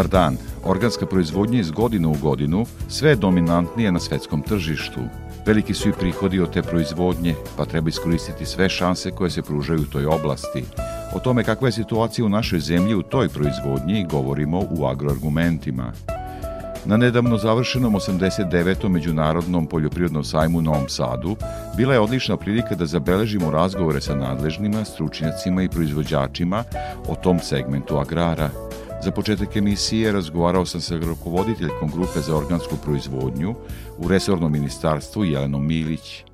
Dobar dan. Organska proizvodnja iz godine u godinu sve je dominantnije na svetskom tržištu. Veliki su i prihodi od te proizvodnje, pa treba iskoristiti sve šanse koje se pružaju u toj oblasti. O tome kakva je situacija u našoj zemlji u toj proizvodnji govorimo u agroargumentima. Na nedavno završenom 89. Međunarodnom poljoprivrednom sajmu u Novom Sadu bila je odlična prilika da zabeležimo razgovore sa nadležnima, stručnjacima i proizvođačima o tom segmentu agrara. Za početak emisije razgovarao sam sa rukovoditeljkom grupe za organsku proizvodnju u resornom ministarstvu Jelenom Milić.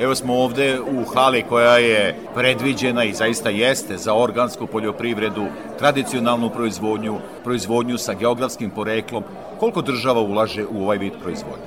Evo smo ovde u hali koja je predviđena i zaista jeste za organsku poljoprivredu, tradicionalnu proizvodnju, proizvodnju sa geografskim poreklom. Koliko država ulaže u ovaj vid proizvodnje?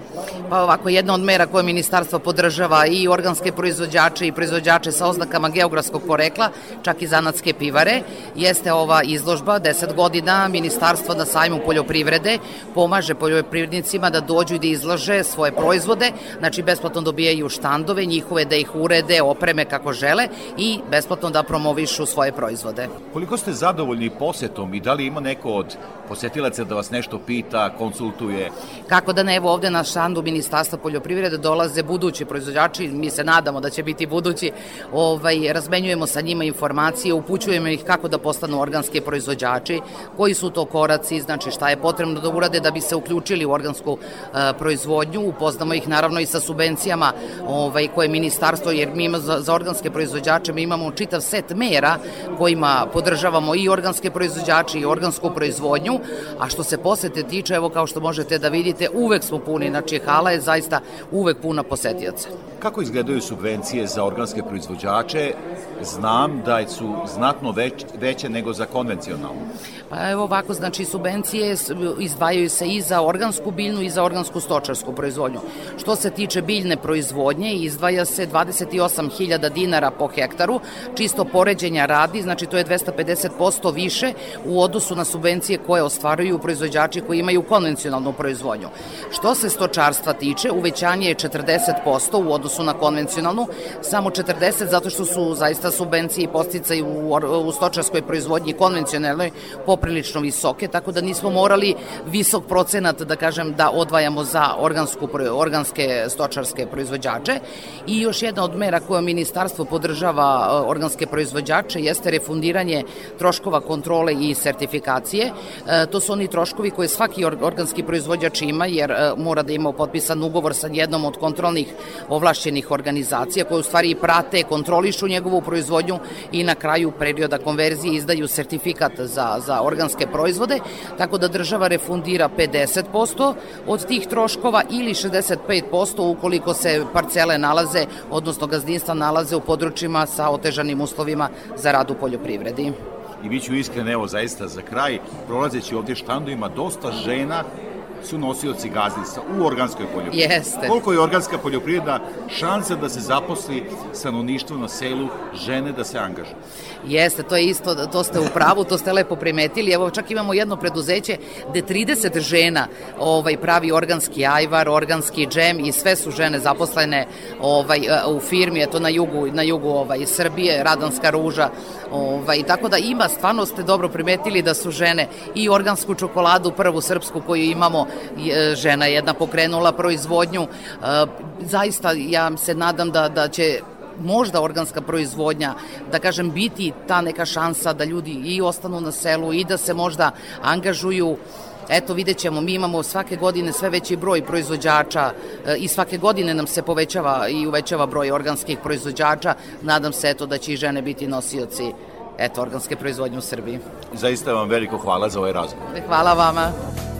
Pa ovako, jedna od mera koje ministarstvo podržava i organske proizvođače i proizvođače sa oznakama geografskog porekla, čak i zanatske pivare, jeste ova izložba, 10 godina ministarstvo na sajmu poljoprivrede pomaže poljoprivrednicima da dođu i da izlože svoje proizvode, znači besplatno dobijaju štandove, njihove da ih urede, opreme kako žele i besplatno da promovišu svoje proizvode. Koliko ste zadovoljni posetom i da li ima neko od posetilaca da vas nešto pita, konsultuje? Kako da ne, evo ovde na štandu Ministarstva poljoprivrede dolaze budući proizvođači, mi se nadamo da će biti budući, ovaj, razmenjujemo sa njima informacije, upućujemo ih kako da postanu organske proizvođači, koji su to koraci, znači šta je potrebno da urade da bi se uključili u organsku e, proizvodnju, upoznamo ih naravno i sa subvencijama ovaj, koje ministarstvo, jer mi ima za, za organske proizvođače, mi imamo čitav set mera kojima podržavamo i organske proizvođače i organsku proizvodnju, a što se posete tiče, evo kao što možete da vidite, uvek smo puni, znači hala je zaista uvek puna posetijaca. Kako izgledaju subvencije za organske proizvođače? Znam da su znatno već, veće nego za konvencionalno. Pa evo ovako, znači subvencije izdvajaju se i za organsku biljnu i za organsku stočarsku proizvodnju. Što se tiče biljne proizvodnje, izdvaja se 28.000 dinara po hektaru, čisto poređenja radi, znači to je 250% više u odnosu na subvencije koje ostvaruju proizvođači koji imaju konvencionalnu proizvodnju. Što se stočarstva tiče, uvećanje je 40% u odnosu na konvencionalnu, samo 40 zato što su zaista subvencije i posticaj u, u stočarskoj proizvodnji konvencionalnoj poprilično visoke, tako da nismo morali visok procenat, da kažem, da odvajamo za organsku, organske stočarske proizvođače. I još jedna od mera koja ministarstvo podržava e, organske proizvođače jeste refundiranje troškova kontrole i sertifikacije. E, to su oni troškovi koje svaki organski proizvođač ima, jer e, mora da ima potpisan ugovor sa jednom od kontrolnih ovlašćenih organizacija koje u stvari prate, kontrolišu njegovu proizvodnju i na kraju perioda konverzije izdaju sertifikat za, za organske proizvode, tako da država refundira 50% od tih troškova ili 65% ukoliko se parcele nalaze, odnosno gazdinstva nalaze u područjima sa otežanim uslovima za rad u poljoprivredi. I bit ću iskren, evo zaista za kraj, prolazeći ovdje štandovima, dosta žena su nosioci gazdinstva u organskoj poljoprivredi. Jeste. Koliko je organska poljoprivreda šansa da se zaposli stanovništvo na selu, žene da se angažu? Jeste, to je isto, to ste u pravu, to ste lepo primetili. Evo čak imamo jedno preduzeće gde 30 žena ovaj pravi organski ajvar, organski džem i sve su žene zaposlene ovaj u firmi, eto na jugu na jugu ovaj Srbije, Radanska ruža. Ovaj tako da ima stvarno ste dobro primetili da su žene i organsku čokoladu prvu srpsku koju imamo žena jedna pokrenula proizvodnju. E, zaista ja se nadam da, da će možda organska proizvodnja, da kažem, biti ta neka šansa da ljudi i ostanu na selu i da se možda angažuju Eto, vidjet ćemo, mi imamo svake godine sve veći broj proizvođača e, i svake godine nam se povećava i uvećava broj organskih proizvođača. Nadam se, eto, da će i žene biti nosioci eto, organske proizvodnje u Srbiji. Zaista vam veliko hvala za ovaj razgovor. Hvala vama.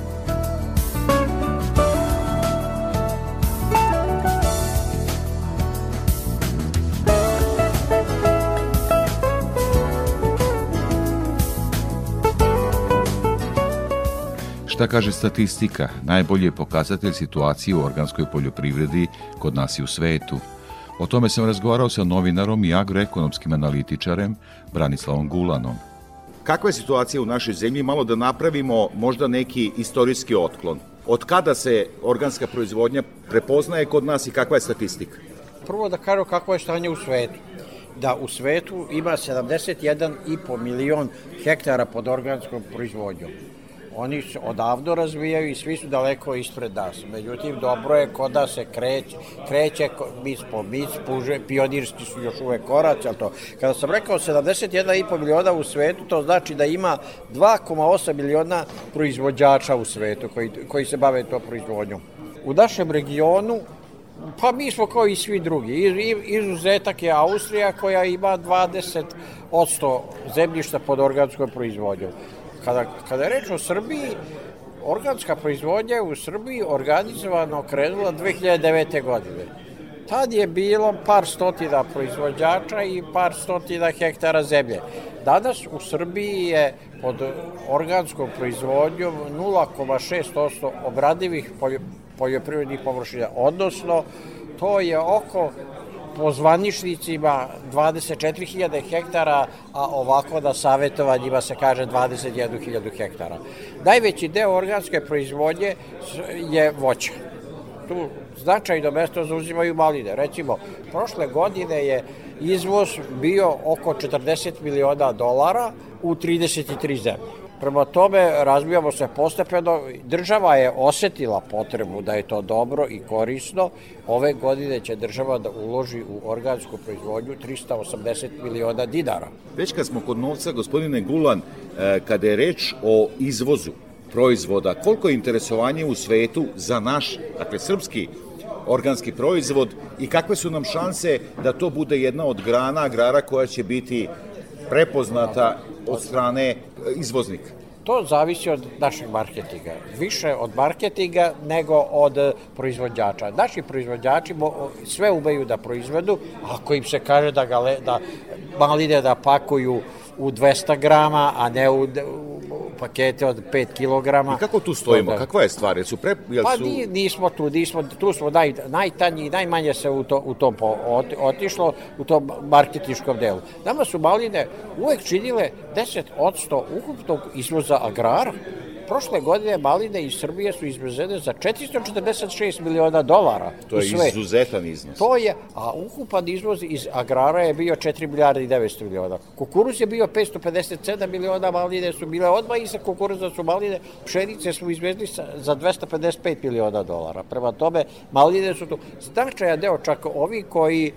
Šta kaže statistika? Najbolji je pokazatelj situacije u organskoj poljoprivredi kod nas i u svetu. O tome sam razgovarao sa novinarom i agroekonomskim analitičarem Branislavom Gulanom. Kakva je situacija u našoj zemlji? Malo da napravimo možda neki istorijski otklon. Od kada se organska proizvodnja prepoznaje kod nas i kakva je statistika? Prvo da kažem kakvo je stanje u svetu da u svetu ima 71,5 milion hektara pod organskom proizvodnjom. Oni se odavno razvijaju i svi su daleko ispred nas. Međutim, dobro je kod da se kreće, kreće mic po mic, puže, pionirski su još uvek koraci, ali to. Kada sam rekao 71,5 miliona u svetu, to znači da ima 2,8 miliona proizvođača u svetu koji, koji se bave to proizvodnjom. U našem regionu Pa mi smo kao i svi drugi. Izuzetak je Austrija koja ima 20% zemljišta pod organskom proizvodnjom. Kada, kada je reč o Srbiji, organska proizvodnja je u Srbiji organizovano krenula 2009. godine. Tad je bilo par stotina proizvođača i par stotina hektara zemlje. Danas u Srbiji je pod organskom proizvodnjom 0,6% obradivih poljoprivrednih površina, odnosno to je oko po zvaničnicima 24.000 hektara, a ovako na savjetovanjima se kaže 21.000 hektara. Najveći deo organske proizvodnje je voća. Tu značajno mesto zauzimaju maline. Recimo, prošle godine je izvoz bio oko 40 miliona dolara u 33 zemlje. Prema tome, razbijamo se postepeno. Država je osetila potrebu da je to dobro i korisno. Ove godine će država da uloži u organsku proizvodnju 380 miliona dinara. Već kad smo kod novca, gospodine Gulan, e, kada je reč o izvozu proizvoda, koliko je interesovanje u svetu za naš, dakle, srpski organski proizvod i kakve su nam šanse da to bude jedna od grana agrara koja će biti prepoznata od strane izvoznika? To zavisi od našeg marketinga. Više od marketinga nego od proizvođača. Naši proizvođači sve umeju da proizvedu, ako im se kaže da, ga, da maline da pakuju u 200 grama, a ne u, u pakete od 5 kg. I kako tu stojimo? Da, Kakva je stvar? Jesu pre, jel pa su... Pa nismo tu, nismo, tu smo naj, najtanji najmanje se u, to, u tom po, otišlo, u tom marketičkom delu. Nama su maline uvek činile 10% ukupnog izvoza agrara prošle godine maline iz Srbije su izvezene za 446 miliona dolara. To je sve. izuzetan iznos. To je, a ukupan izvoz iz agrara je bio 4 milijarde i 900 miliona. Kukuruz je bio 557 miliona, maline su bile odmah i sa kukuruza su maline, pšenice smo izvezli za 255 miliona dolara. Prema tome, maline su tu značajan deo, čak ovi koji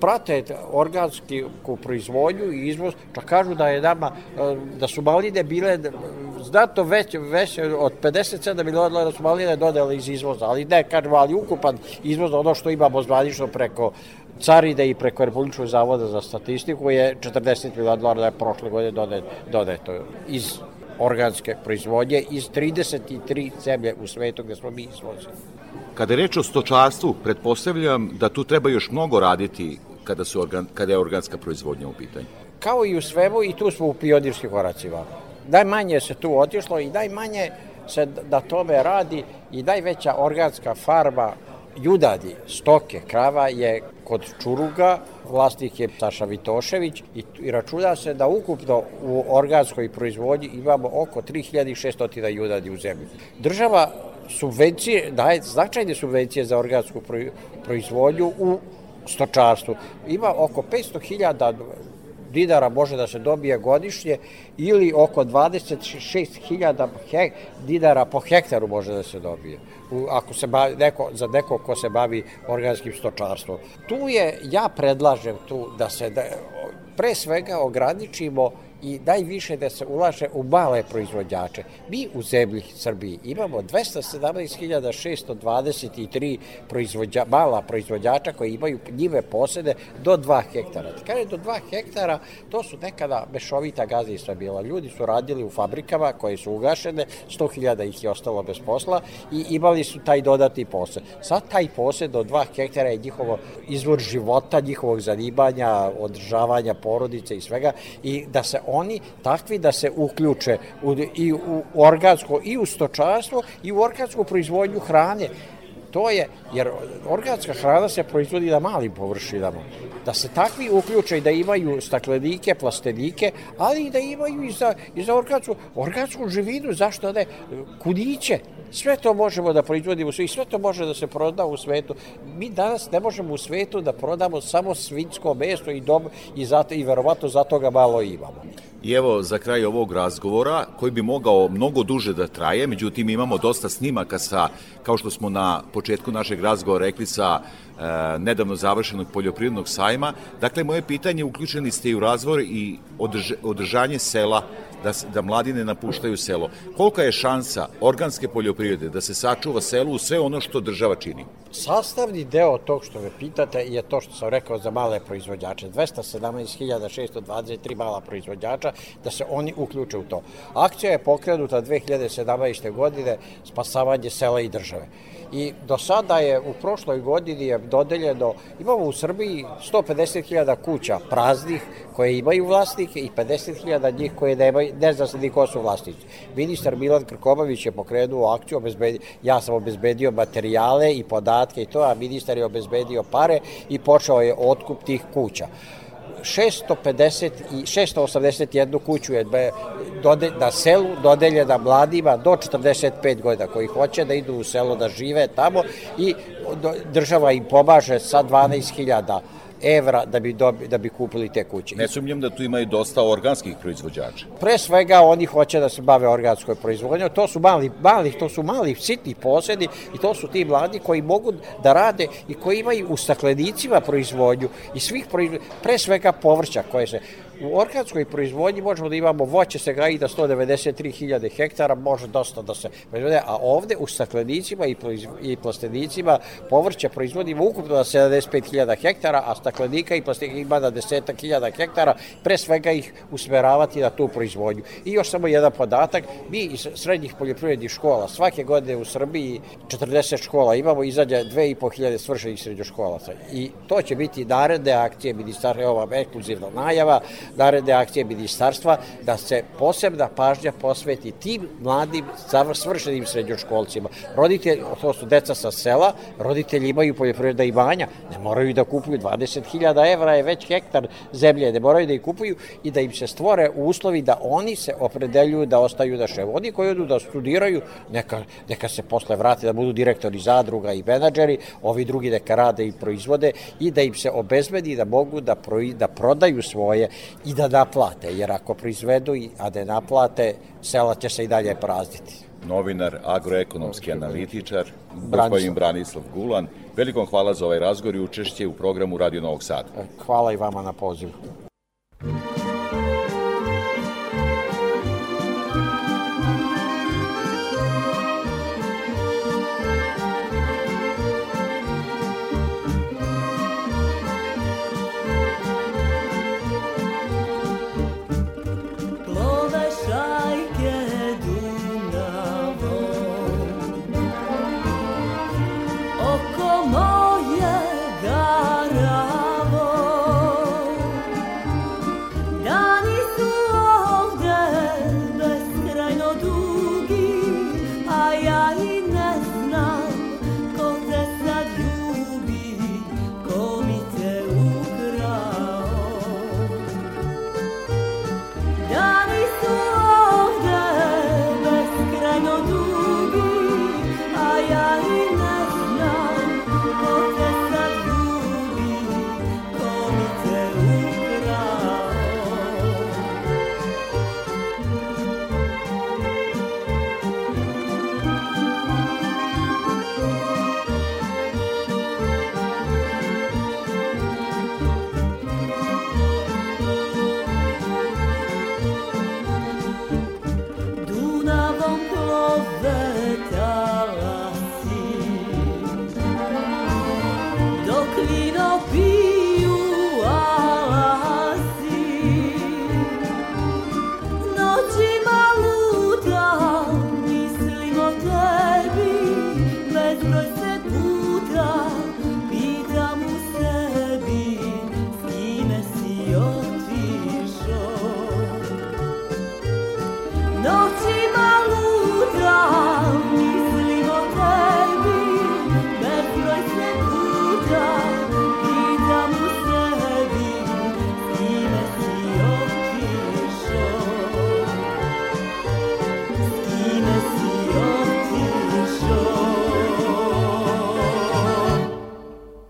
prate organsku proizvodnju i izvoz, čak kažu da je nama, e, da su maline bile znato veće, veće od 57 miliona dolara su maline dodale iz izvoza, ali ne, kažemo, ali ukupan izvoz, ono što imamo zvanično preko caride i preko Republičkog zavoda za statistiku je 40 miliona dolara da je prošle godine doneto iz organske proizvodnje iz 33 zemlje u svetu gde smo mi izvozili. Kada je reč o stočarstvu, pretpostavljam da tu treba još mnogo raditi kada, su organ, kada je organska proizvodnja u pitanju. Kao i u svemu, i tu smo u pionirskim koracima. Najmanje se tu otišlo i najmanje se da tome radi i najveća organska farma judadi, stoke, krava je kod Čuruga, vlasnik je Saša Vitošević i, i računa se da ukupno u organskoj proizvodnji imamo oko 3600 judadi u zemlji. Država subvencije, daje značajne subvencije za organsku proizvodnju u stočarstvu. Ima oko 500.000 dinara može da se dobije godišnje ili oko 26.000 dinara po hektaru može da se dobije ako se bavi, neko, za neko ko se bavi organskim stočarstvom. Tu je, ja predlažem tu da se da, pre svega ograničimo i najviše da se ulaže u male proizvođače. Mi u zemlji Srbiji imamo 217.623 proizvođa, mala proizvođača koji imaju njive posede do 2 hektara. Kada je do 2 hektara, to su nekada mešovita gazdinstva bila. Ljudi su radili u fabrikama koje su ugašene, 100.000 ih je ostalo bez posla i imali su taj dodatni posed. Sad taj posed do 2 hektara je njihovo izvor života, njihovog zanimanja, održavanja porodice i svega i da se oni takvi da se uključe u, i u organsko i u stočarstvo i u organsku proizvodnju hrane. To je, jer organska hrana se proizvodi na malim površinama. Da se takvi uključe i da imaju staklenike, plastenike, ali i da imaju i za, i za organsku, organsku živinu, zašto ne, kudiće, Sve to možemo da proizvodimo i sve to može da se proda u svetu. Mi danas ne možemo u svetu da prodamo samo svinsko meso i, dom, i, zato, i verovatno zato ga malo imamo. I evo za kraj ovog razgovora koji bi mogao mnogo duže da traje, međutim imamo dosta snimaka sa, kao što smo na početku našeg razgovora rekli, sa e, nedavno završenog poljoprivrednog sajma. Dakle, moje pitanje, uključeni ste i u razvoj i održ, održanje sela da, da mladi ne napuštaju selo. Kolika je šansa organske poljoprivrede da se sačuva selo u sve ono što država čini? Sastavni deo tog što me pitate je to što sam rekao za male proizvođače. 217.623 mala proizvođača da se oni uključe u to. Akcija je pokrenuta 2017. godine spasavanje sela i države i do sada je u prošloj godini je dodeljeno, imamo u Srbiji 150.000 kuća praznih koje imaju vlasnike i 50.000 njih koje nemaju, ne zna se ni ko su vlasnici. Ministar Milan Krkobavić je pokrenuo akciju, obezbedio, ja sam obezbedio materijale i podatke i to, a ministar je obezbedio pare i počeo je otkup tih kuća. 650 i 681 kuću je dode, na selu dodeljena mladima do 45 godina koji hoće da idu u selo da žive tamo i država im pomaže sa 12.000 evra da bi, dobi, da bi kupili te kuće. Ne sumnjam da tu ima i dosta organskih proizvođača. Pre svega oni hoće da se bave organskoj proizvodnjom, to su mali, mali, to su mali sitni posedi i to su ti mladi koji mogu da rade i koji imaju u staklenicima proizvodnju i svih proizvodnju, pre svega povrća koje se U organskoj proizvodnji možemo da imamo voće se gaji da 193.000 hektara, može dosta da se proizvode, a ovde u staklenicima i, i plastenicima povrće proizvodimo ukupno na 75.000 hektara, a staklenika i plastenika ima na 10.000 hektara, pre svega ih usmeravati na tu proizvodnju. I još samo jedan podatak, mi iz srednjih poljoprivrednih škola, svake godine u Srbiji 40 škola imamo, izađe 2.500 svršenih srednjoškolaca. I to će biti naredne akcije ministarstva, ova ekskluzivna najava, naredne akcije ministarstva da se posebna pažnja posveti tim mladim svršenim srednjoškolcima. Roditelji, to su deca sa sela, roditelji imaju poljoprivredna imanja, ne moraju da kupuju 20.000 evra je već hektar zemlje, ne moraju da ih kupuju i da im se stvore uslovi da oni se opredeljuju da ostaju da ševo. Oni koji odu da studiraju, neka, neka se posle vrate da budu direktori zadruga i menadžeri, ovi drugi neka rade i proizvode i da im se obezbedi da mogu da, pro, da prodaju svoje i da naplate, jer ako proizvedu, a da naplate, sela će se i dalje prazniti. Novinar, agroekonomski analitičar, gospodin Branislav Gulan. Velikom hvala za ovaj razgovor i učešće u programu Radio Novog Sada. Hvala i vama na pozivu.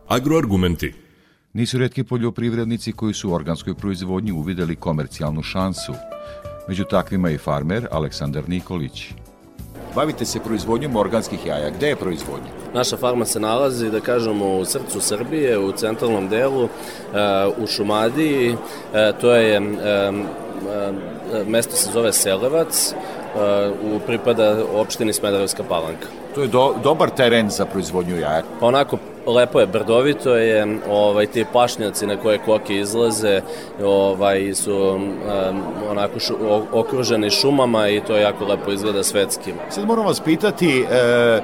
Agroargumenti. Nisu redki poljoprivrednici koji su u organskoj proizvodnji uvideli komercijalnu šansu. Među takvima i farmer Aleksandar Nikolić. Bavite se proizvodnjom organskih jaja. Gde je proizvodnja? Naša farma se nalazi, da kažemo, u srcu Srbije, u centralnom delu, e, u Šumadiji. E, to je mesto se zove Selevac, u pripada opštini Smederevska palanka. To je do, dobar teren za proizvodnju jaja. Pa onako lepo je, brdovito je, ovaj, ti pašnjaci na koje koke izlaze ovaj, su um, onako šu, okruženi šumama i to je jako lepo izgleda svetski. Sad moram vas pitati, e,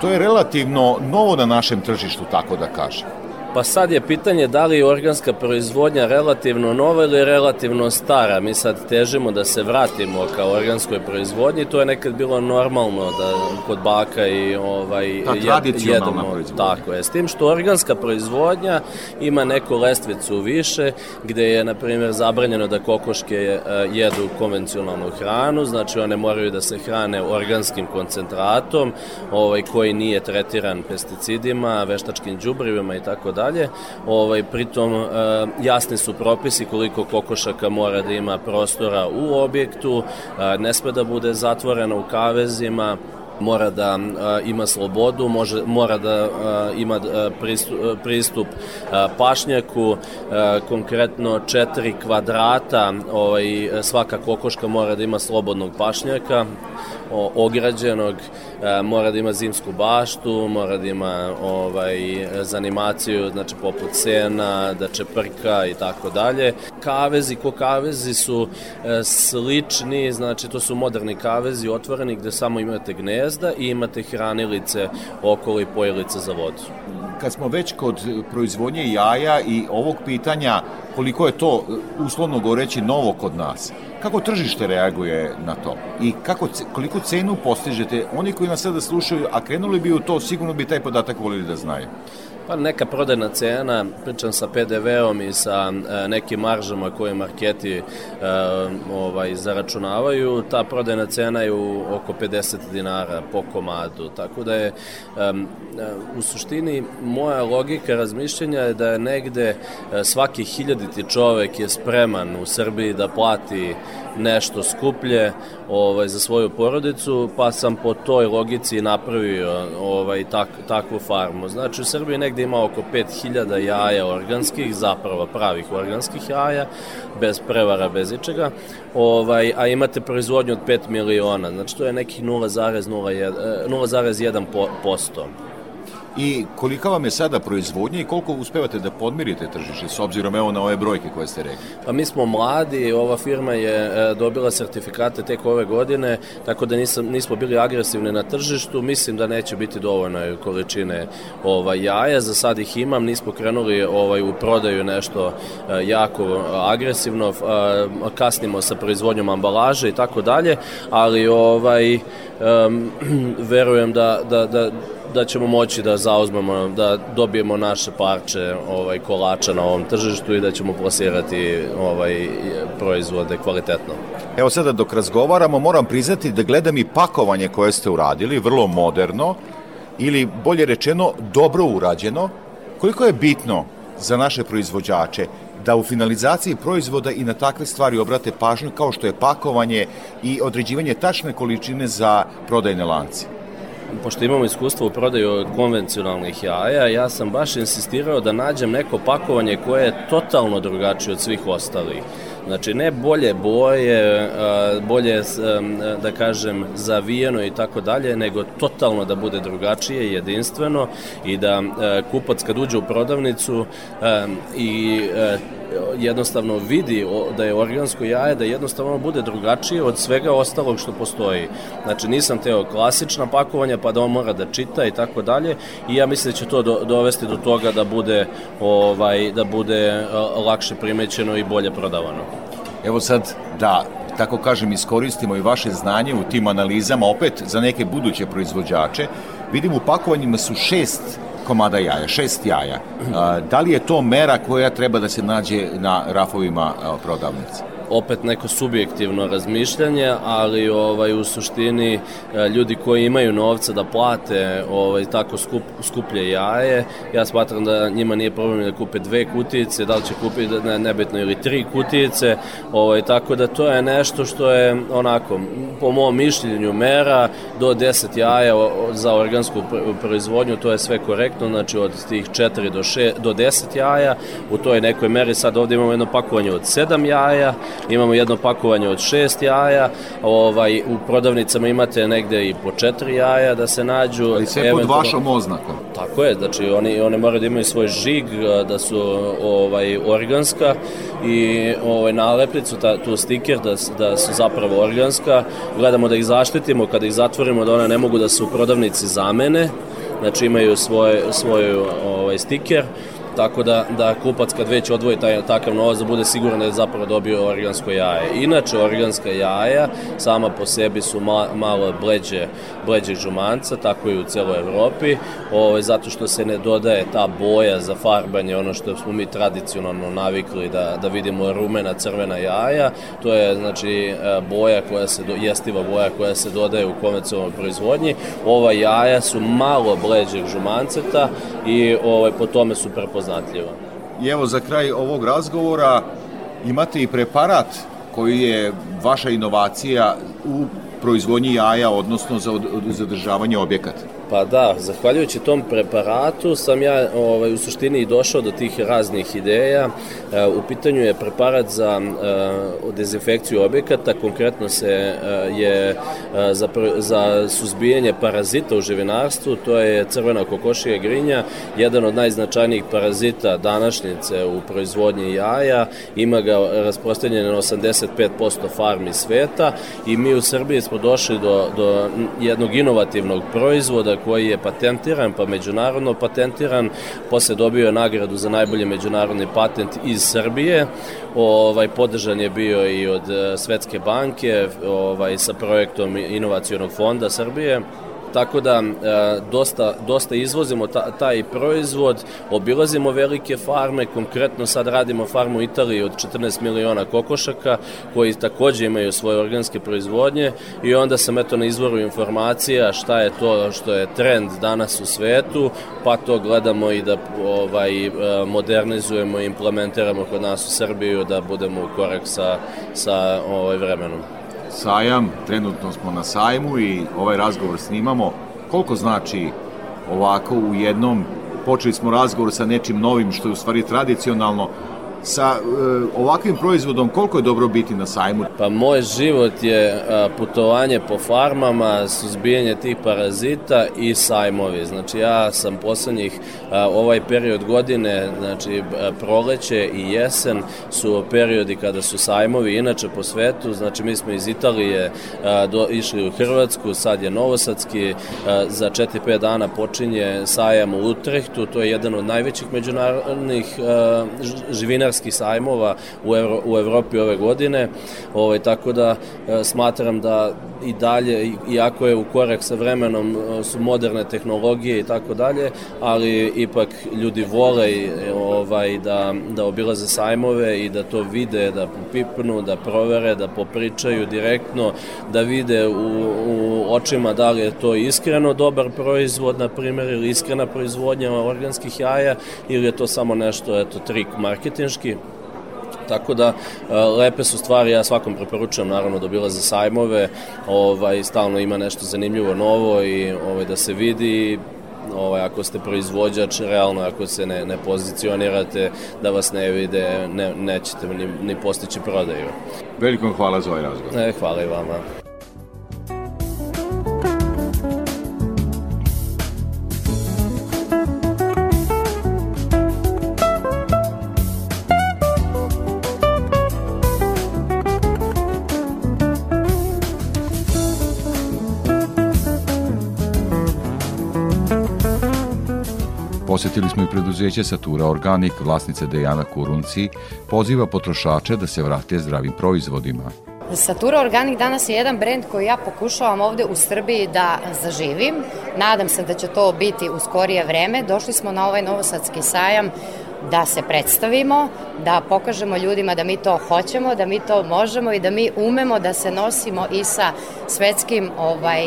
to je relativno novo na našem tržištu, tako da kažem. Pa sad je pitanje da li je organska proizvodnja relativno nova ili relativno stara. Mi sad težimo da se vratimo ka organskoj proizvodnji. To je nekad bilo normalno da kod baka i ovaj, Ta tradicionalna proizvodnja. Tako je. S tim što organska proizvodnja ima neku lestvicu više gde je, na primjer, zabranjeno da kokoške e, jedu konvencionalnu hranu, znači one moraju da se hrane organskim koncentratom ovaj, koji nije tretiran pesticidima, veštačkim đubrivima i tako dalje dalje. Ovaj, pritom e, jasni su propisi koliko kokošaka mora da ima prostora u objektu, e, ne sme da bude zatvorena u kavezima, mora da a, ima slobodu, može, mora da a, ima a, pristup, pristup a, pašnjaku, konkretno 4 kvadrata, ovaj, svaka kokoška mora da ima slobodnog pašnjaka, o, ograđenog, mora da ima zimsku baštu, mora da ima ovaj, za animaciju, znači poput sena, da čeprka i tako dalje. Kavezi, ko kavezi su slični, znači to su moderni kavezi otvoreni gde samo imate gnezda i imate hranilice okolo i pojelice za vodu. Kad smo već kod proizvodnje jaja i ovog pitanja koliko je to uslovno goreći novo kod nas, Kako tržište reaguje na to? I kako, koliko cenu postižete? Oni koji nas sada slušaju, a krenuli bi u to, sigurno bi taj podatak volili da znaju. Pa neka prodajna cena, pričam sa PDV-om i sa e, nekim maržama koje marketi e, ovaj, zaračunavaju, ta prodajna cena je u oko 50 dinara po komadu, tako da je e, u suštini moja logika razmišljanja je da je negde e, svaki hiljaditi čovek je spreman u Srbiji da plati nešto skuplje ovaj, za svoju porodicu, pa sam po toj logici napravio ovaj, tak, takvu farmu. Znači u Srbiji negde ima oko 5000 jaja organskih, zapravo pravih organskih jaja, bez prevara, bez ičega, ovaj, a imate proizvodnju od 5 miliona, znači to je nekih 0,1%. I kolika vam je sada proizvodnja i koliko uspevate da podmirite tržište s obzirom evo na ove brojke koje ste rekli? Pa mi smo mladi, ova firma je e, dobila sertifikate tek ove godine, tako da nisam, nismo bili agresivni na tržištu, mislim da neće biti dovoljno količine ovaj, jaja, za sad ih imam, nismo krenuli ovaj, u prodaju nešto e, jako agresivno, kasnimo sa proizvodnjom ambalaže i tako dalje, ali ovaj, verujem da, da, da da ćemo moći da zauzmemo, da dobijemo naše parče ovaj, kolača na ovom tržištu i da ćemo plasirati ovaj, proizvode kvalitetno. Evo sada dok razgovaramo moram priznati da gledam i pakovanje koje ste uradili, vrlo moderno ili bolje rečeno dobro urađeno. Koliko je bitno za naše proizvođače da u finalizaciji proizvoda i na takve stvari obrate pažnju kao što je pakovanje i određivanje tačne količine za prodajne lance? Pošto imamo iskustvo u prodaju konvencionalnih jaja, ja sam baš insistirao da nađem neko pakovanje koje je totalno drugačije od svih ostalih. Znači, ne bolje boje, bolje, da kažem, zavijeno i tako dalje, nego totalno da bude drugačije, jedinstveno i da kupac kad uđe u prodavnicu i jednostavno vidi da je organsko jaje, da jednostavno bude drugačije od svega ostalog što postoji. Znači nisam teo klasična pakovanja pa da on mora da čita i tako dalje i ja mislim da će to do, dovesti do toga da bude ovaj da bude lakše primećeno i bolje prodavano. Evo sad da tako kažem, iskoristimo i vaše znanje u tim analizama, opet za neke buduće proizvođače. Vidimo u pakovanjima su šest komada jaja, šest jaja. Da li je to mera koja treba da se nađe na rafovima prodavnice? Opet neko subjektivno razmišljanje, ali ovaj u suštini e, ljudi koji imaju novca da plate ovaj tako skup, skuplje jaje, ja smatram da njima nije problem da kupe dve kutijice, da li će kupiti ne, nebitno ili tri kutijice, ovaj tako da to je nešto što je onako po mom mišljenju mera do 10 jaja za organsku proizvodnju, to je sve korektno, znači od tih 4 do 6 do 10 jaja, u toj nekoj meri sad ovde imamo jedno pakovanje od 7 jaja, imamo jedno pakovanje od 6 jaja, ovaj, u prodavnicama imate negde i po 4 jaja da se nađu. Ali sve pod vašom oznakom. Tako je, znači oni, one moraju da imaju svoj žig, da su ovaj, organska i ovaj, nalepnicu, ta, tu stiker da, da su zapravo organska. Gledamo da ih zaštitimo, kada ih zatvorimo da one ne mogu da se u prodavnici zamene, znači imaju svoj, svoj ovaj, stiker tako da, da kupac kad već odvoji taj, takav novac da bude siguran da je zapravo dobio organsko jaje. Inače, organska jaja sama po sebi su ma, malo bleđe, bleđe žumanca, tako i u celoj Evropi, ovaj, zato što se ne dodaje ta boja za farbanje, ono što smo mi tradicionalno navikli da, da vidimo rumena, crvena jaja, to je znači e, boja koja se, do, jestiva boja koja se dodaje u konvencionalnoj proizvodnji. Ova jaja su malo bleđeg žumanceta i ovaj, po tome su prepoznatljivi prepoznatljiva. I evo za kraj ovog razgovora imate i preparat koji je vaša inovacija u proizvodnji jaja, odnosno za zadržavanje objekata. Pa da, zahvaljujući tom preparatu sam ja ovaj, u suštini i došao do tih raznih ideja. E, u pitanju je preparat za e, dezinfekciju objekata, konkretno se e, je za, za suzbijanje parazita u živinarstvu, to je crvena kokošija grinja, jedan od najznačajnijih parazita današnjice u proizvodnji jaja, ima ga rasprostavljene na 85% farmi sveta i mi u Srbiji smo došli do, do jednog inovativnog proizvoda koji je patentiran, pa međunarodno patentiran, posle dobio je nagradu za najbolji međunarodni patent iz Srbije, ovaj, podržan je bio i od e, Svetske banke ovaj, sa projektom Inovacijonog fonda Srbije tako da e, dosta, dosta izvozimo ta, taj proizvod, obilazimo velike farme, konkretno sad radimo farmu u Italiji od 14 miliona kokošaka koji takođe imaju svoje organske proizvodnje i onda sam eto na izvoru informacija šta je to što je trend danas u svetu, pa to gledamo i da ovaj, e, modernizujemo i implementiramo kod nas u Srbiju da budemo u korak sa, sa ovaj, vremenom sajam, trenutno smo na sajmu i ovaj razgovor snimamo. Koliko znači ovako u jednom, počeli smo razgovor sa nečim novim što je u stvari tradicionalno, sa e, ovakvim proizvodom koliko je dobro biti na sajmu? Pa moj život je a, putovanje po farmama, suzbijanje tih parazita i sajmovi. Znači ja sam poslednjih a, ovaj period godine, znači a, proleće i jesen su periodi kada su sajmovi inače po svetu, znači mi smo iz Italije do, išli u Hrvatsku, sad je Novosadski, za 4-5 dana počinje sajam u Utrehtu, to je jedan od najvećih međunarodnih živinarskih mađarskih sajmova u, Evro, u Evropi ove godine, ovaj, tako da e, smatram da i dalje, iako je u korak sa vremenom, e, su moderne tehnologije i tako dalje, ali ipak ljudi vole ovaj, da, da obilaze sajmove i da to vide, da popipnu, da provere, da popričaju direktno, da vide u, u očima da li je to iskreno dobar proizvod, na primjer, ili iskrena proizvodnja organskih jaja, ili je to samo nešto, eto, trik marketinški, teški, Tako da e, lepe su stvari, ja svakom preporučujem naravno da bila za sajmove, ovaj stalno ima nešto zanimljivo novo i ovaj da se vidi ovaj, ako ste proizvođač, realno ako se ne, ne pozicionirate, da vas ne vide, ne, nećete ni, ni postići prodaju. Veliko hvala za ovaj razgovor. E, hvala i vama. Posetili smo i preduzeće Satura Organik, vlasnice Dejana Kurunci, poziva potrošače da se vrate zdravim proizvodima. Satura Organic danas je jedan brend koji ja pokušavam ovde u Srbiji da zaživim. Nadam se da će to biti u skorije vreme. Došli smo na ovaj novosadski sajam da se predstavimo, da pokažemo ljudima da mi to hoćemo, da mi to možemo i da mi umemo da se nosimo i sa svetskim ovaj,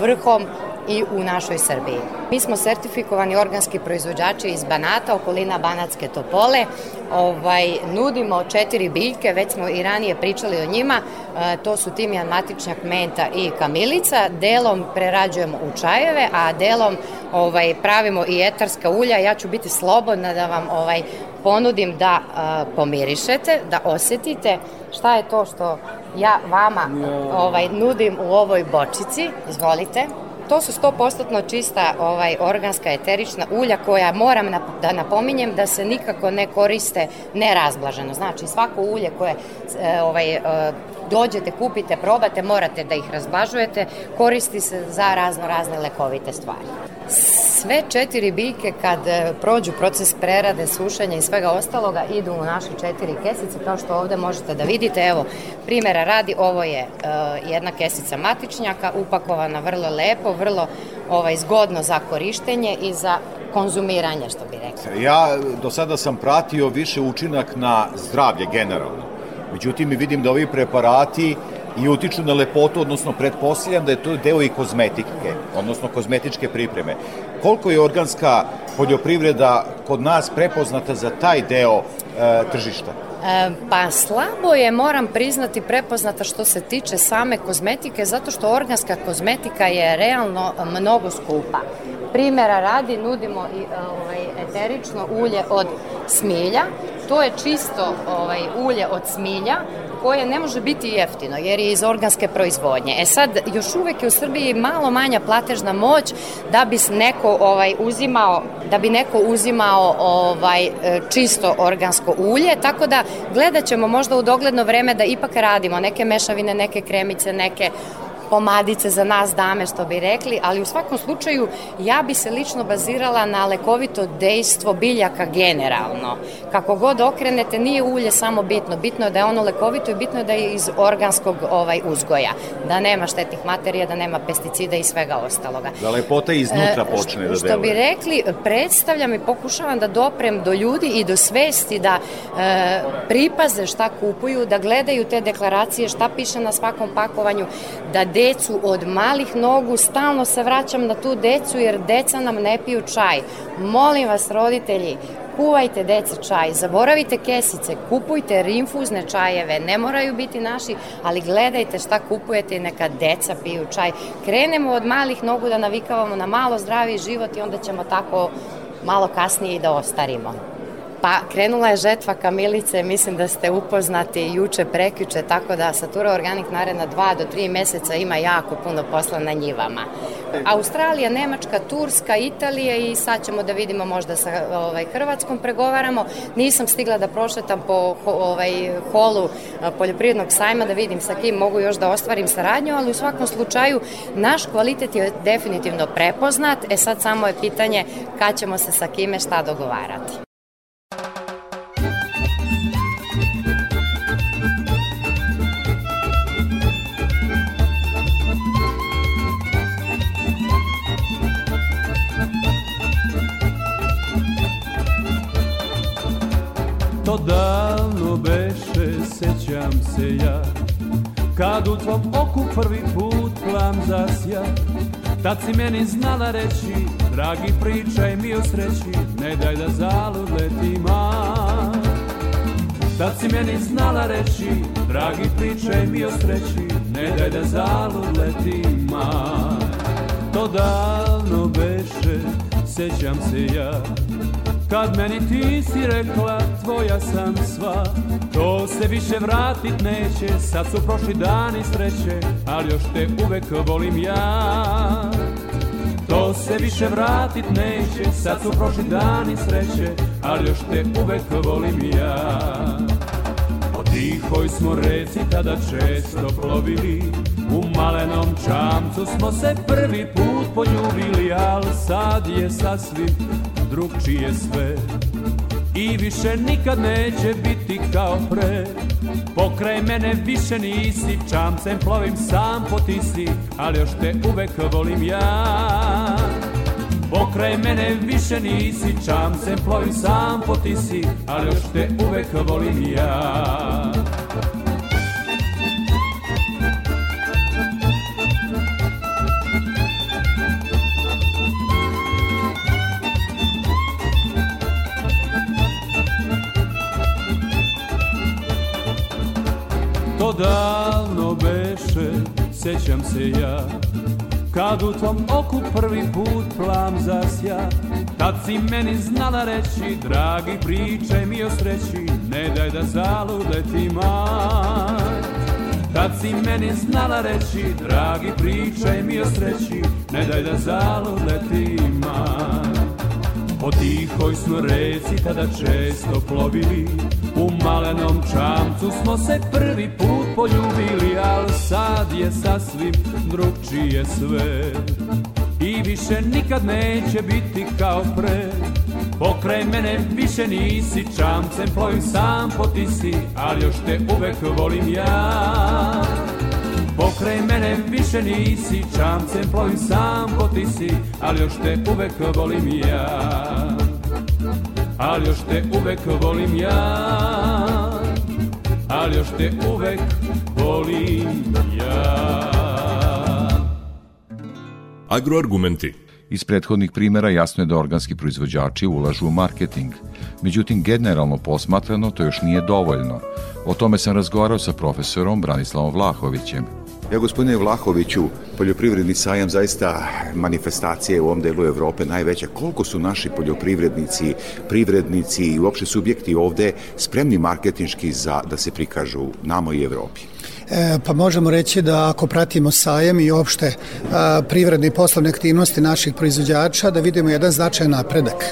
vrhom i u našoj Srbiji. Mi smo sertifikovani organski proizvođači iz Banata, okolina Banatske Topole. Ovaj, nudimo četiri biljke, već smo i ranije pričali o njima. E, to su timijan, matičnjak, menta i kamilica. Delom prerađujemo u čajeve, a delom ovaj, pravimo i etarska ulja. Ja ću biti slobodna da vam ovaj, ponudim da e, pomirišete, da osetite šta je to što ja vama ovaj, nudim u ovoj bočici. Izvolite to su 100% čista ovaj, organska eterična ulja koja moram da napominjem da se nikako ne koriste nerazblaženo. Znači svako ulje koje e, ovaj, e, dođete, kupite, probate, morate da ih razblažujete, koristi se za razno razne lekovite stvari. Sve četiri biljke kad e, prođu proces prerade, sušenja i svega ostaloga idu u naše četiri kesice kao što ovde možete da vidite. Evo, primjera radi, ovo je uh, jedna kesica matičnjaka upakovana vrlo lepo, vrlo ovaj, zgodno za korištenje i za konzumiranje, što bi rekli. Ja do sada sam pratio više učinak na zdravlje generalno. Međutim, vidim da ovi preparati i utiču na lepotu, odnosno pretpostavljam da je to deo i kozmetike, odnosno kozmetičke pripreme. Koliko je organska poljoprivreda kod nas prepoznata za taj deo e, tržišta? E, pa slabo je, moram priznati, prepoznata što se tiče same kozmetike, zato što organska kozmetika je realno mnogo skupa. Primera radi nudimo i e, ovaj, eterično ulje od smilja, to je čisto ovaj, ulje od smilja koje ne može biti jeftino jer je iz organske proizvodnje. E sad, još uvek je u Srbiji malo manja platežna moć da bi neko ovaj, uzimao da bi neko uzimao ovaj čisto organsko ulje, tako da gledat ćemo možda u dogledno vreme da ipak radimo neke mešavine, neke kremice, neke pomadice za nas dame, što bi rekli, ali u svakom slučaju ja bi se lično bazirala na lekovito dejstvo biljaka generalno. Kako god okrenete, nije ulje samo bitno, bitno je da je ono lekovito i bitno je da je iz organskog ovaj uzgoja, da nema štetnih materija, da nema pesticida i svega ostaloga. Da lepota iznutra e, počne da deluje. Što bi rekli, predstavljam i pokušavam da doprem do ljudi i do svesti da e, pripaze šta kupuju, da gledaju te deklaracije, šta piše na svakom pakovanju, da de decu od malih nogu, stalno se vraćam na tu decu jer deca nam ne piju čaj. Molim vas roditelji, kuvajte deci čaj, zaboravite kesice, kupujte rinfuzne čajeve, ne moraju biti naši, ali gledajte šta kupujete i neka deca piju čaj. Krenemo od malih nogu da navikavamo na malo zdraviji život i onda ćemo tako malo kasnije i da ostarimo. Pa krenula je žetva kamilice, mislim da ste upoznati juče, prekjuče, tako da Satura Organik naredna dva do tri meseca ima jako puno posla na njivama. Australija, Nemačka, Turska, Italija i sad ćemo da vidimo možda sa ovaj, Hrvatskom pregovaramo. Nisam stigla da prošetam po ovaj, holu poljoprivrednog sajma da vidim sa kim mogu još da ostvarim saradnju, ali u svakom slučaju naš kvalitet je definitivno prepoznat, e sad samo je pitanje kad ćemo se sa kime šta dogovarati. To davno beše, sećam se ja. Kad u tvom oku prvi put plam zasja Tad si meni znala reći Dragi pričaj mi o sreći Ne daj da zalud leti mar. Tad si meni znala reći Dragi pričaj mi o sreći Ne daj da zalud leti mar. To davno beše, sećam se ja Kad meni ti si rekla tvoja sam sva To se više vratit neće Sad su prošli dani sreće Ali još te uvek volim ja. To se više vratit neće Sad su prošli dani sreće Ali još te uvek volim ja. Po tihoj smo reci tada često plovili U malenom čamcu smo se prvi put poljubili Al sad je sasvim drugčije sve. I više nikad neće biti kao pre. Pokraj mene više nisi Čamcem plovim sam po tisi Ali još te uvek volim ja. Pokraj mene više nisi, čam se plovim sam po tisi, ali još te uvek volim ja. Davno beše, sećam se ja. Kad u tvom oku prvi put plam zasja Tad si meni znala reći Dragi pričaj mi o sreći Ne daj da zaludeti maj Tad si meni znala reći Dragi pričaj mi o sreći Ne daj da zaludeti maj Po tihoj smo reci tada često plovili U malenom čamcu smo se prvi put poljubili Al sad je sasvim drugčije sve. I više nikad neće biti kao pre. Pokraj mene više nisi Čamcem plovim sam po tisi Ali još te uvek volim ja. Pokraj mene više nisi, čamcem plovim sam po tisi, ali još te uvek volim ja. Ali još te uvek volim ja, ali još te uvek volim ja. Agroargumenti Iz prethodnih primera jasno je da organski proizvođači ulažu u marketing. Međutim, generalno posmatrano to još nije dovoljno. O tome sam razgovarao sa profesorom Branislavom Vlahovićem. Ja, gospodine Vlahoviću, poljoprivredni sajam zaista manifestacije u ovom delu Evrope najveća. Koliko su naši poljoprivrednici, privrednici i uopšte subjekti ovde spremni marketinški za da se prikažu namo i Evropi? E, pa možemo reći da ako pratimo sajem i opšte a, privredne i poslovne aktivnosti naših proizvođača, da vidimo jedan značajan napredak.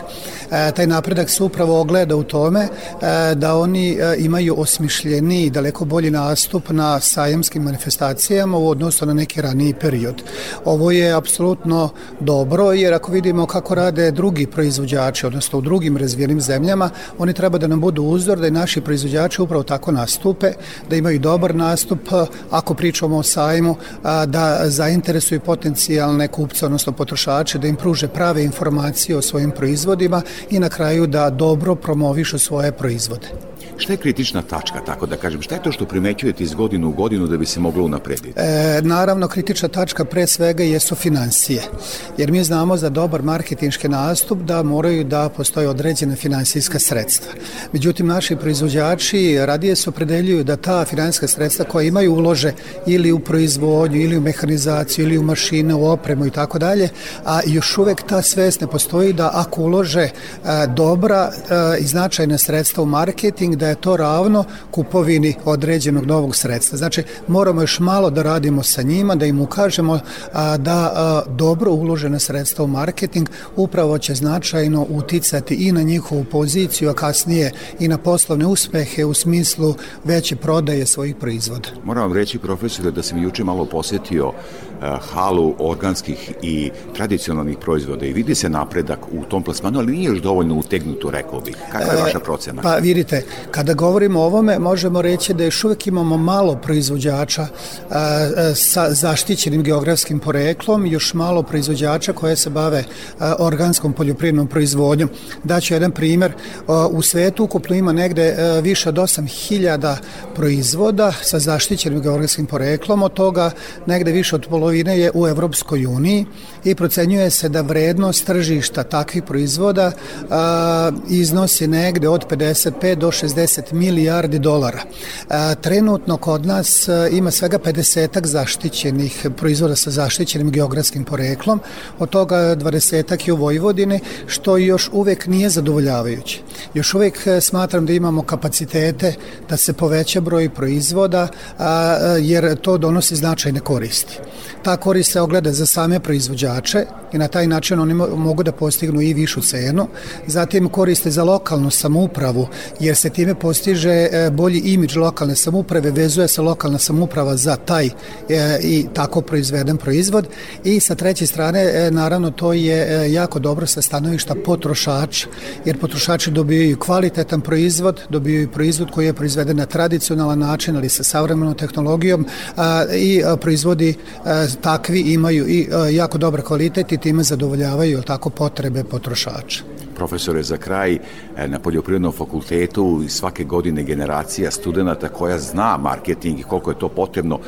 E, taj napredak se upravo ogleda u tome e, da oni e, imaju osmišljeni i daleko bolji nastup na sajamskim manifestacijama u odnosu na neki raniji period. Ovo je apsolutno dobro jer ako vidimo kako rade drugi proizvođači, odnosno u drugim razvijenim zemljama, oni treba da nam budu uzor da i naši proizvođači upravo tako nastupe, da imaju dobar nastup, ako pričamo o sajmu, da zainteresuju potencijalne kupce, odnosno potrošače, da im pruže prave informacije o svojim proizvodima i na kraju da dobro promovišu svoje proizvode. Šta je kritična tačka, tako da kažem? Šta je to što primećujete iz godinu u godinu da bi se moglo unaprediti? E, naravno, kritična tačka pre svega jesu financije. Jer mi znamo za dobar marketinški nastup da moraju da postoje određene finansijska sredstva. Međutim, naši proizvođači radije se opredeljuju da ta finansijska sredstva koja imaju ulože ili u proizvodnju, ili u mehanizaciju, ili u mašine, u opremu i tako dalje, a još uvek ta svest ne postoji da ako ulože a, dobra a, i značajna sredstva u marketing, da je to ravno kupovini određenog novog sredstva. Znači, moramo još malo da radimo sa njima, da im ukažemo a, da a, dobro uložena sredstva u marketing upravo će značajno uticati i na njihovu poziciju, a kasnije i na poslovne uspehe u smislu veće prodaje svojih proizvoda. Moram vam reći, profesore, da sam juče malo posetio halu organskih i tradicionalnih proizvoda i vidi se napredak u tom plasmanu, ali nije još dovoljno utegnuto, rekao bih. Kakva je e, vaša procena? Pa vidite, kada govorimo o ovome, možemo reći da još uvek imamo malo proizvođača sa zaštićenim geografskim poreklom, još malo proizvođača koje se bave organskom poljoprivrednom proizvodnjom. Daću jedan primer, u svetu ukupno ima negde više od 8000 proizvoda sa zaštićenim geografskim poreklom, od toga negde više od polovine polovine je u Evropskoj uniji i procenjuje se da vrednost tržišta takvih proizvoda a, iznosi negde od 55 do 60 milijardi dolara. A, trenutno kod nas ima svega 50 zaštićenih proizvoda sa zaštićenim geografskim poreklom, od toga 20 je u Vojvodini, što još uvek nije zadovoljavajuće. Još uvek smatram da imamo kapacitete da se poveća broj proizvoda, a, jer to donosi značajne koristi. Ta korist se ogleda za same proizvođače i na taj način oni mogu da postignu i višu cenu. Zatim koriste za lokalnu samoupravu jer se time postiže e, bolji imidž lokalne samouprave, vezuje se lokalna samouprava za taj e, i tako proizveden proizvod i sa treće strane e, naravno to je jako dobro sa stanovišta potrošača jer potrošači dobijaju kvalitetan proizvod, dobijaju proizvod koji je proizveden na tradicionalan način, ali sa savremenom tehnologijom i proizvodi takvi imaju i a, jako dobar kvalitet i time zadovoljavaju tako potrebe potrošača. Profesore, za kraj, e, na Poljoprivrednom fakultetu svake godine generacija studenta koja zna marketing i koliko je to potrebno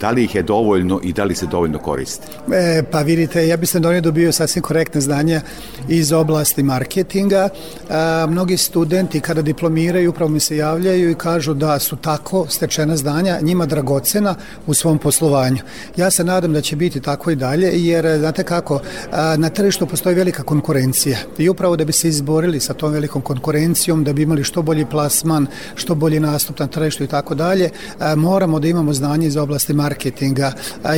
da li ih je dovoljno i da li se dovoljno koriste? E, pa vidite, ja mislim da oni dobiju sasvim korektne znanja iz oblasti marketinga. A, mnogi studenti kada diplomiraju upravo mi se javljaju i kažu da su tako stečena znanja njima dragocena u svom poslovanju. Ja se nadam da će biti tako i dalje jer znate kako, a, na tržištu postoji velika konkurencija i upravo da bi se izborili sa tom velikom konkurencijom, da bi imali što bolji plasman, što bolji nastup na tržištu i tako dalje, moramo da imamo znanje iz oblasti marketinga.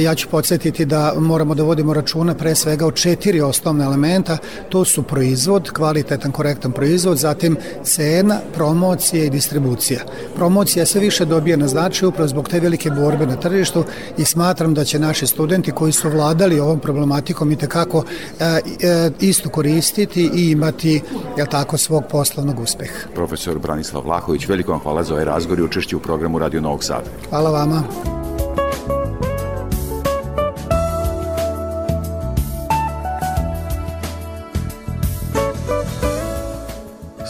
Ja ću podsjetiti da moramo da vodimo računa pre svega o četiri osnovne elementa. To su proizvod, kvalitetan, korektan proizvod, zatim cena, promocija i distribucija. Promocija se više dobije na značaju upravo zbog te velike borbe na tržištu i smatram da će naši studenti koji su vladali ovom problematikom i tekako e, e, isto koristiti i imati jel tako, svog poslovnog uspeha. Profesor Branislav Vlahović, veliko vam hvala za ovaj razgovor i učešće u programu Radio Novog Sada. Hvala vama.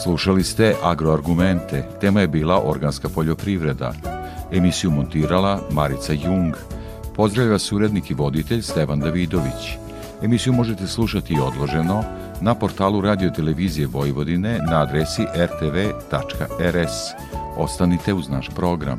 Slušali ste Agroargumente, tema je bila organska poljoprivreda. Emisiju montirala Marica Jung. Pozdravlja vas urednik i voditelj Stevan Davidović. Emisiju možete slušati i odloženo na portalu Radio Televizije Vojvodine na adresi rtv.rs. Ostanite uz naš program.